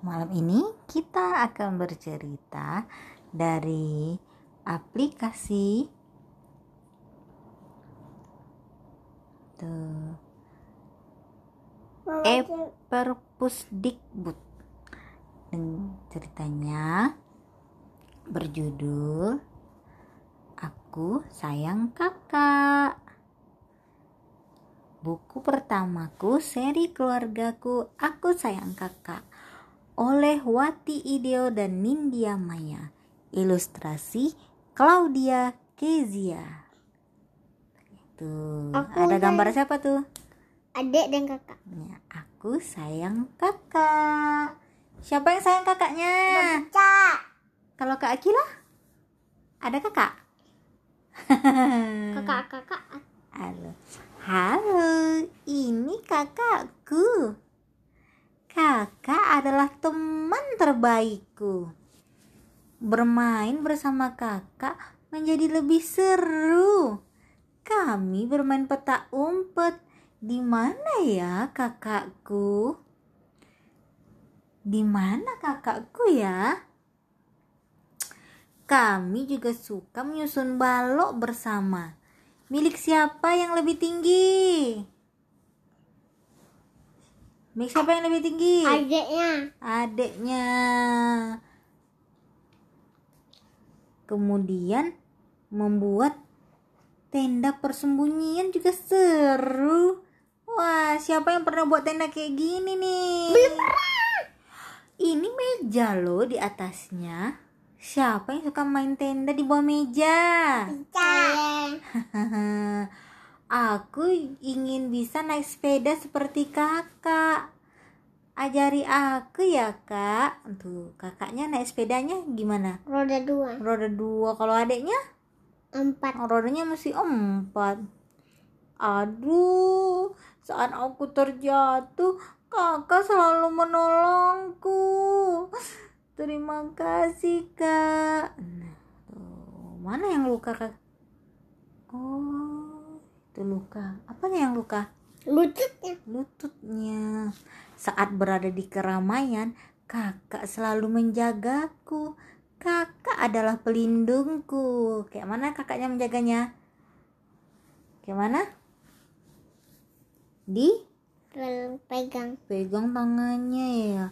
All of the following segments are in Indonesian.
Malam ini kita akan bercerita dari aplikasi tuh Eperpusdikbud. Dan ceritanya berjudul Aku Sayang Kakak. Buku pertamaku seri keluargaku Aku Sayang Kakak oleh Wati Ideo dan Nindya Maya. Ilustrasi Claudia Kezia. Tuh, Aku ada gambar sayang- siapa tuh? Adik dan kakak. Ya, aku sayang kakak. Siapa yang sayang kakaknya? Cak. Kalau Kak Akila? Ada kakak? Kakak-kakak. Halo. Halo, ini kakakku. Kakak adalah teman terbaikku. Bermain bersama kakak menjadi lebih seru. Kami bermain petak umpet. Di mana ya kakakku? Di mana kakakku ya? Kami juga suka menyusun balok bersama. Milik siapa yang lebih tinggi? Siapa yang lebih tinggi? Adiknya. Adiknya. Kemudian membuat tenda persembunyian juga seru. Wah, siapa yang pernah buat tenda kayak gini nih? Ini meja loh di atasnya. Siapa yang suka main tenda di bawah meja? Cak. Aku ingin bisa naik sepeda seperti kakak. Ajari aku ya kak. Tuh kakaknya naik sepedanya gimana? Roda dua. Roda dua. Kalau adiknya Empat. rodanya masih empat. Aduh, saat aku terjatuh, kakak selalu menolongku. Terima kasih kak. Nah, tuh. Mana yang luka kak? Oh, itu luka. Apanya yang luka? Lututnya. lututnya. Saat berada di keramaian, kakak selalu menjagaku. Kakak adalah pelindungku. Kayak mana kakaknya menjaganya? Kayak mana? Di Pegang. pegang tangannya ya.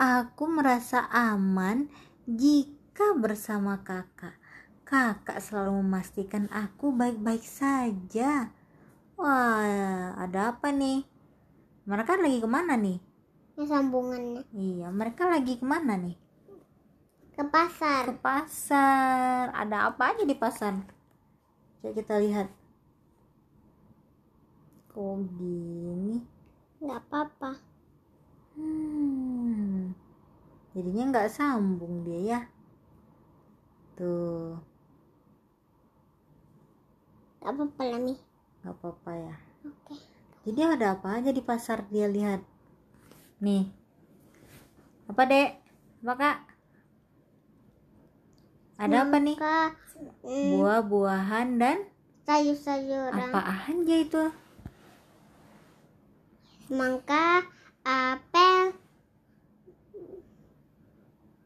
Aku merasa aman jika bersama kakak. Kakak selalu memastikan aku baik-baik saja. Wah, ada apa nih? Mereka lagi ke mana nih? Ini sambungannya. Iya, mereka lagi ke mana nih? Ke pasar. Ke pasar. Ada apa aja di pasar? Coba kita lihat. Kok gini? Nggak apa-apa. Hmm. Jadinya nggak sambung dia ya. Tuh, Nggak apa-apa lah nih. nggak apa-apa ya. Oke. Jadi ada apa aja di pasar dia lihat? Nih. Apa, Dek? Apa, Kak? Ada apa nih? Hmm, Buah-buahan dan sayur-sayuran. apa aja itu? Semangka, apel,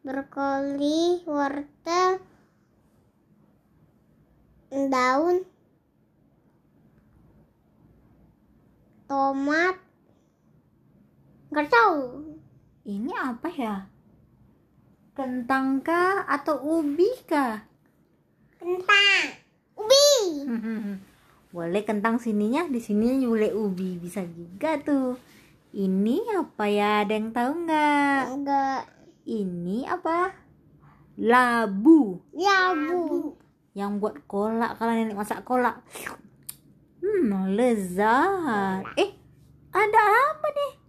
brokoli, wortel, daun, tomat, nggak tahu. Ini apa ya? Kentang kah atau ubi kah? Kentang, ubi, Boleh kentang sininya, di sini boleh ubi, bisa juga tuh. Ini apa ya? Ada yang tahu nggak? enggak, Ini apa? Labu ya bu, yang buat kolak kalau nenek masak kolak. Hmm, lezat. Eh, ada apa nih?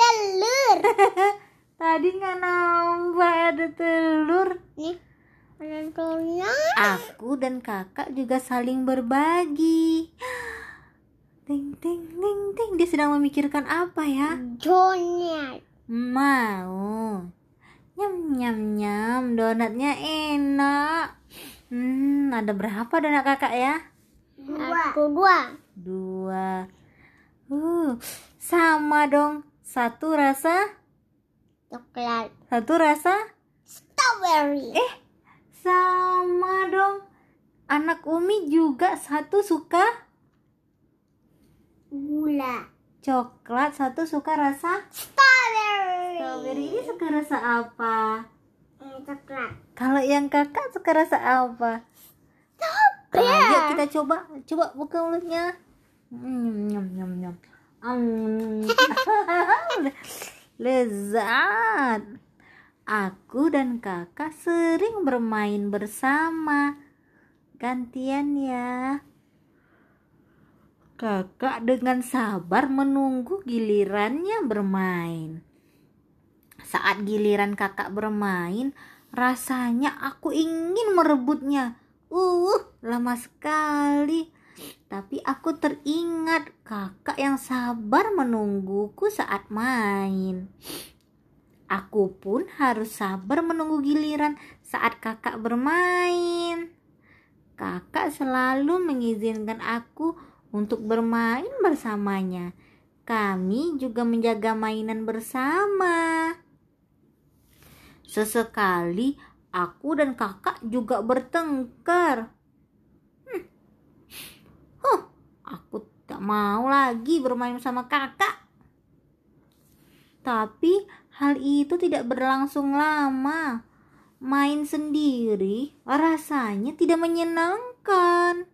telur. Tadi nggak nampak ada telur. Nih, ada telurnya. Aku dan kakak juga saling berbagi. Ting ting ting ting. Dia sedang memikirkan apa ya? Donat. Mau. Nyam nyam nyam. Donatnya enak. Hmm, ada berapa donat kakak ya? Aku dua. Dua. Uh, sama dong. Satu rasa coklat Satu rasa strawberry Eh, sama dong. Anak Umi juga satu suka gula coklat, satu suka rasa strawberry strawberry. Ini suka rasa apa? Eh, coklat Kalau yang kakak suka rasa apa? Ayo kita coba, coba buka mulutnya. Mm, nyam nyam nyam. Lezat. Aku dan kakak sering bermain bersama. Gantian ya. Kakak dengan sabar menunggu gilirannya bermain. Saat giliran kakak bermain, rasanya aku ingin merebutnya. Uh, lama sekali. Tapi aku teringat kakak yang sabar menungguku saat main. Aku pun harus sabar menunggu giliran saat kakak bermain. Kakak selalu mengizinkan aku untuk bermain bersamanya. Kami juga menjaga mainan bersama. Sesekali aku dan kakak juga bertengkar. Hmm. Huh, aku tak mau lagi bermain sama kakak. Tapi hal itu tidak berlangsung lama. Main sendiri rasanya tidak menyenangkan.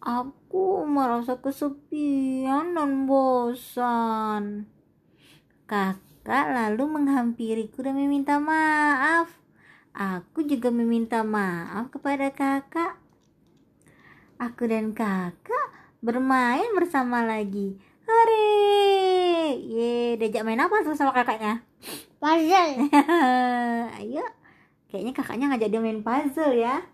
Aku merasa kesepian dan bosan. Kakak lalu menghampiriku dan meminta maaf. Aku juga meminta maaf kepada kakak. Aku dan kakak bermain bersama lagi. Hore! Ye, diajak main apa tuh sama kakaknya? puzzle Ayo. Kayaknya kakaknya ngajak dia main puzzle ya.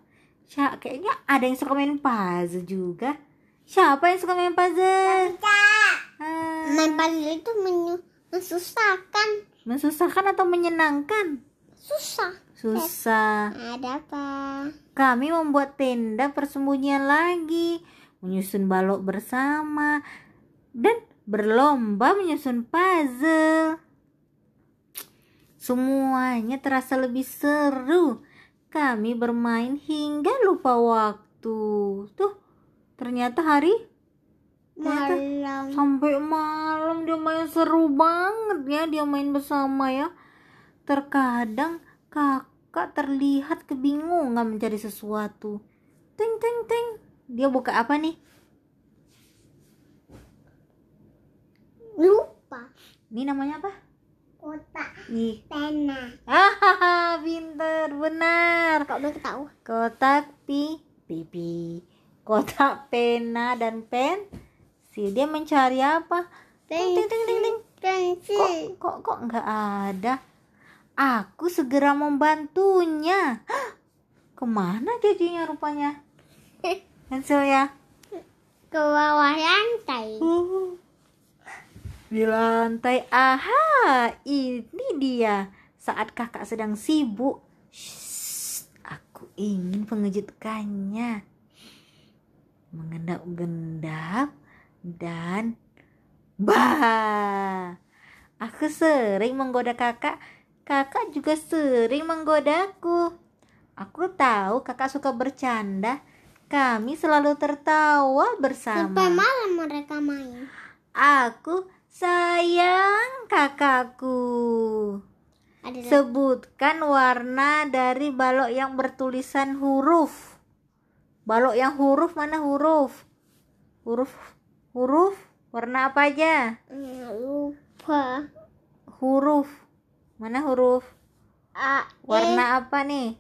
Sya, kayaknya ada yang suka main puzzle juga. Siapa yang suka main puzzle? Ah, main puzzle itu menyu- mensusahkan Mensusahkan atau menyenangkan? Susah Susah. ada apa Kami membuat tenda persembunyian lagi, menyusun balok bersama, dan berlomba menyusun puzzle. Semuanya terasa lebih seru. Kami bermain hingga lupa waktu. Tuh, ternyata hari ternyata malam sampai malam dia main seru banget ya dia main bersama ya. Terkadang kakak terlihat kebingungan mencari sesuatu. Teng teng teng. Dia buka apa nih? lupa Ini namanya apa? kotak Ih. pena Ah, pinter, benar. kok belum tahu Kotak pi, pipi. Kotak pena dan pen. Si dia mencari apa? Ting ting ting ting ting. Kok kok kok nggak ada? Aku segera membantunya. Hah, Ke mana jadinya rupanya? Pensil ya. ke bawah lantai Uh, Di lantai, aha, ini dia. Saat kakak sedang sibuk, Shh, aku ingin mengejutkannya. Mengendap-gendap dan bah. Aku sering menggoda kakak, kakak juga sering menggodaku. Aku tahu kakak suka bercanda. Kami selalu tertawa bersama. sampai malam mereka main Aku sayang kakakku. ada Sebutkan warna dari balok yang bertulisan huruf. Balok yang huruf mana huruf? Huruf huruf warna apa aja? Hmm, lupa Huruf. Mana huruf? A E Warna apa nih?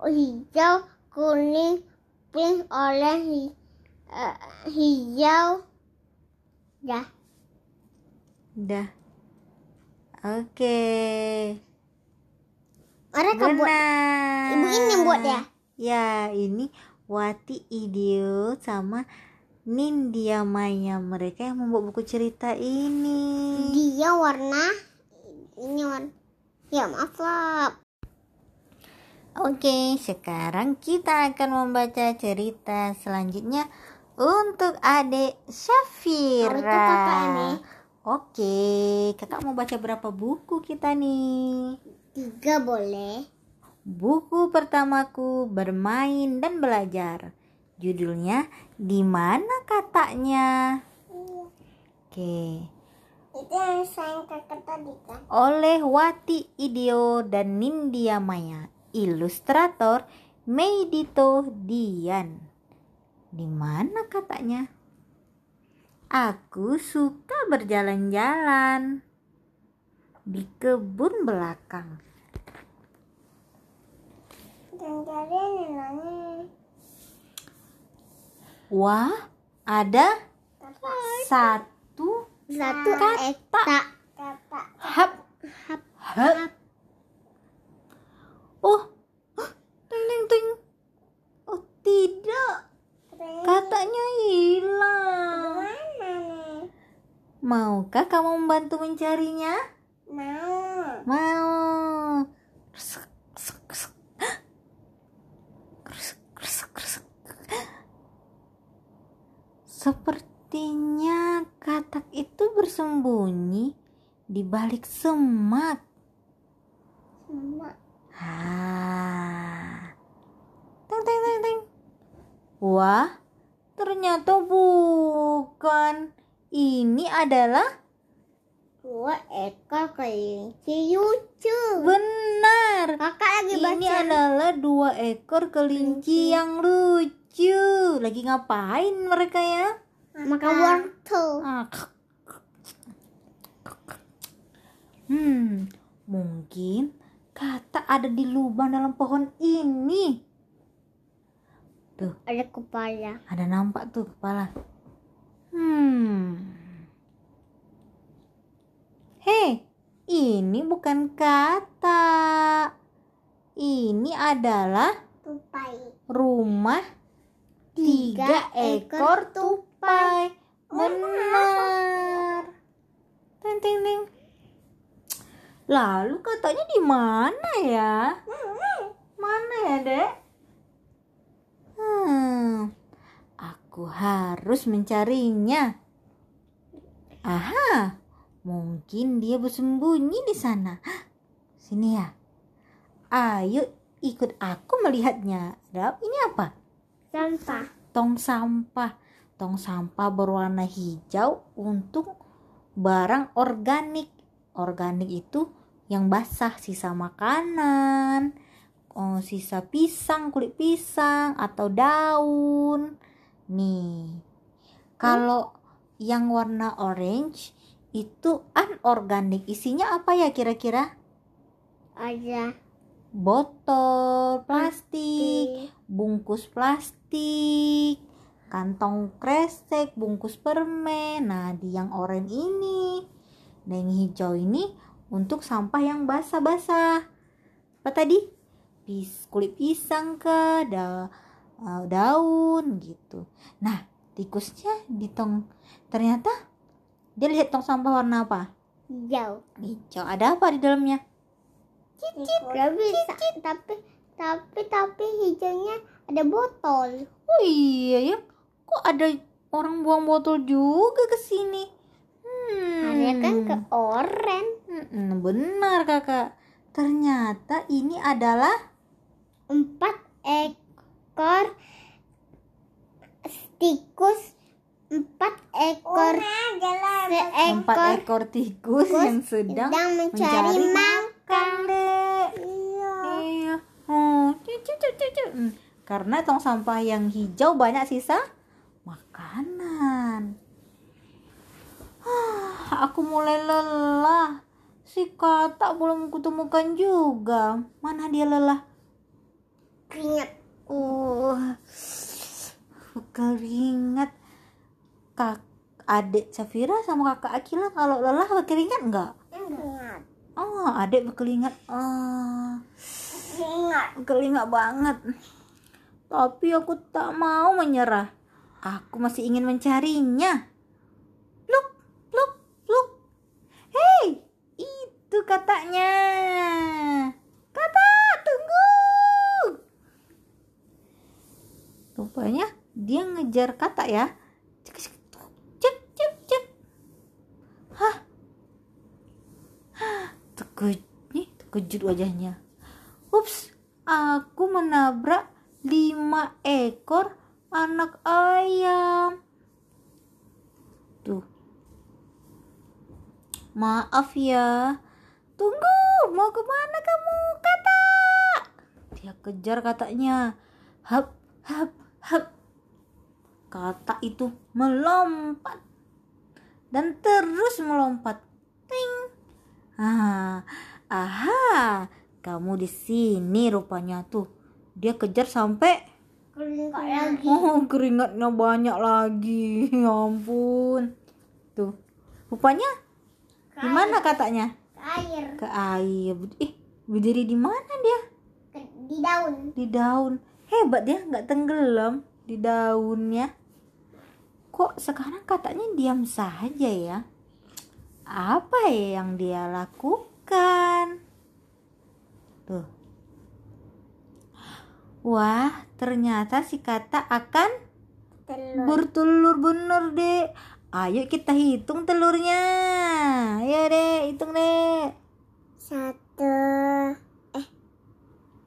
hijau kuning pink orange hi- eh, hijau dah Udah. Oke. mereka buat Benar. ibu ini yang buat ya Ya, ini Wati Idio sama Nindya Maya mereka yang membuat buku cerita ini. dia warna warna ya maaf lah Oke, sekarang kita akan membaca cerita selanjutnya untuk adik Oh, kakak Syafira. ini. Oke, kakak mau baca berapa buku kita nih? Tiga boleh. Buku pertamaku bermain dan belajar. Judulnya di mana katanya? Oke. Itu yang sayang kakak tadi kan? Oleh Wati Idio dan Nindya Maya. Ilustrator Meidito Dian. Di mana katanya? Aku suka berjalan-jalan di kebun belakang. Wah, ada satu satu Kata. eta. Hap Hap. hap. Oh, ting ting ting. Oh tidak, katanya hilang. Mana nih? Maukah kamu membantu mencarinya? Mau. Mau. Sepertinya katak itu bersembunyi di balik semak. Sama. Ah. Teng teng teng teng. Wah, ternyata bukan. Ini adalah Dua ekor kelinci lucu. benar. Kakak lagi Ini baca. adalah dua ekor kelinci yang lucu. Lagi ngapain mereka ya? Makan wortel. Ah, Hmm, mungkin kata ada di lubang dalam pohon ini. Tuh, Ada kepala. ada nampak tuh kepala. Hmm. Hei, ini bukan kata. Ini adalah Tupai. rumah tiga Tiga ekor ekor tupai. Benar. Ting ting ting. Lalu katanya di mana ya? Mana ya, Dek? Hmm. Aku harus mencarinya. Aha. Mungkin dia bersembunyi di sana. Sini ya. Ayo ikut aku melihatnya. Ada ini apa? Sampah. tong sampah. Tong sampah berwarna hijau untuk barang organik. Organik itu yang basah, sisa makanan, oh, sisa pisang, kulit pisang atau daun. Nih. Kalau yang warna orange itu anorganik. Isinya apa ya kira-kira? Ada. Botol plastik, bungkus plastik, kantong kresek, bungkus permen. Nah, di yang oranye ini dan yang hijau ini untuk sampah yang basah-basah. Apa tadi? Pis, kulit pisang ke, da, eh, daun gitu. Nah, tikusnya di tong ternyata dia lihat tong sampah warna apa? Hijau. Hijau. Ada apa di dalamnya? Gak bisa. Tapi tapi tapi hijaunya ada botol. Oh iya ya, kok ada orang buang botol juga ke sini? Hmm. Ada kan ke oren. Mm-mm, benar kakak. Ternyata ini adalah Empat ekor tikus. Empat ekor seekor empat ekor tikus yang sedang sedang mencari mencari makan. Iya. Iya. Oh, cucu cucu cucu. Hmm, Karena tong sampah yang hijau banyak sisa makanan. Ah, aku mulai lelah. Si katak belum kutemukan juga. Mana dia lelah? Keringat. Oh, keringat. Kak, adik Safira sama kakak Akila kalau lelah berkeringat enggak? Keringat. Oh, adik berkeringat. Ah. Keringat. Kelingat banget. Tapi aku tak mau menyerah. Aku masih ingin mencarinya. Itu katanya. Kata, tunggu. Rupanya dia ngejar kata ya. Cek, cek, cek, cek. Hah, Ke nih terkejut wajahnya. Ups, aku menabrak lima ekor anak ayam. Tuh. Maaf ya. Tunggu, mau ke mana kamu, kata? Dia kejar katanya. Hap, hap, hap. Kata itu melompat dan terus melompat. Ting. Ah, aha, kamu di sini rupanya tuh. Dia kejar sampai Keringat lagi. oh keringatnya banyak lagi. Ya ampun. Tuh. Rupanya di mana katanya? Air Ke air. Eh, berdiri di mana dia? di daun. Di daun. Hebat dia nggak tenggelam di daunnya. Kok sekarang katanya diam saja ya? Apa ya yang dia lakukan? Tuh. Wah, ternyata si kata akan Telur. bertelur bener deh. Ayo kita hitung telurnya. Ayo deh, hitung deh. Satu. Eh.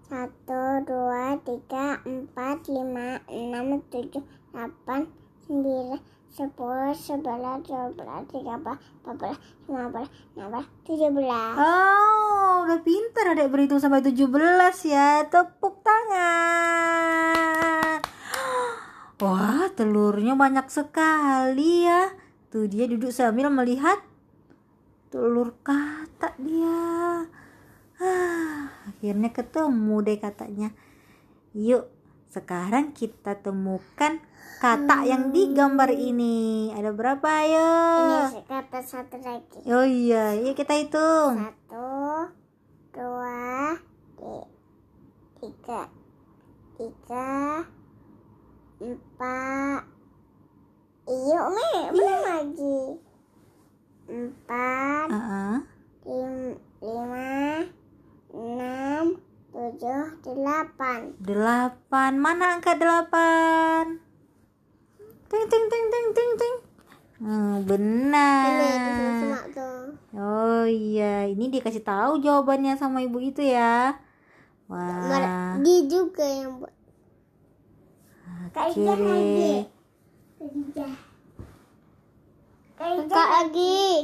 Satu, dua, tiga, empat, lima, enam, tujuh, delapan, sembilan, sepuluh, sebelas, dua belas, tiga belas, empat belas, lima belas, enam belas, tujuh belas. Oh, udah pintar adek berhitung sampai 17 ya. Tepuk tangan. Telurnya banyak sekali ya. Tuh dia duduk sambil melihat telur katak dia. Ah, akhirnya ketemu deh katanya. Yuk, sekarang kita temukan kata yang digambar ini. Ada berapa ayo? Ini kata satu lagi. Oh iya, yuk kita hitung. Satu, dua, ti- tiga, tiga, empat. Iya, Umi, belum lagi. Empat, Heeh. lim- lima, enam, tujuh, delapan. Delapan. Mana angka delapan? Ting ting ting ting ting ting. Hmm, benar. Oh iya, ini dikasih tahu jawabannya sama ibu itu ya. Wah. Dia juga yang buat. Kiri. Kak lagi.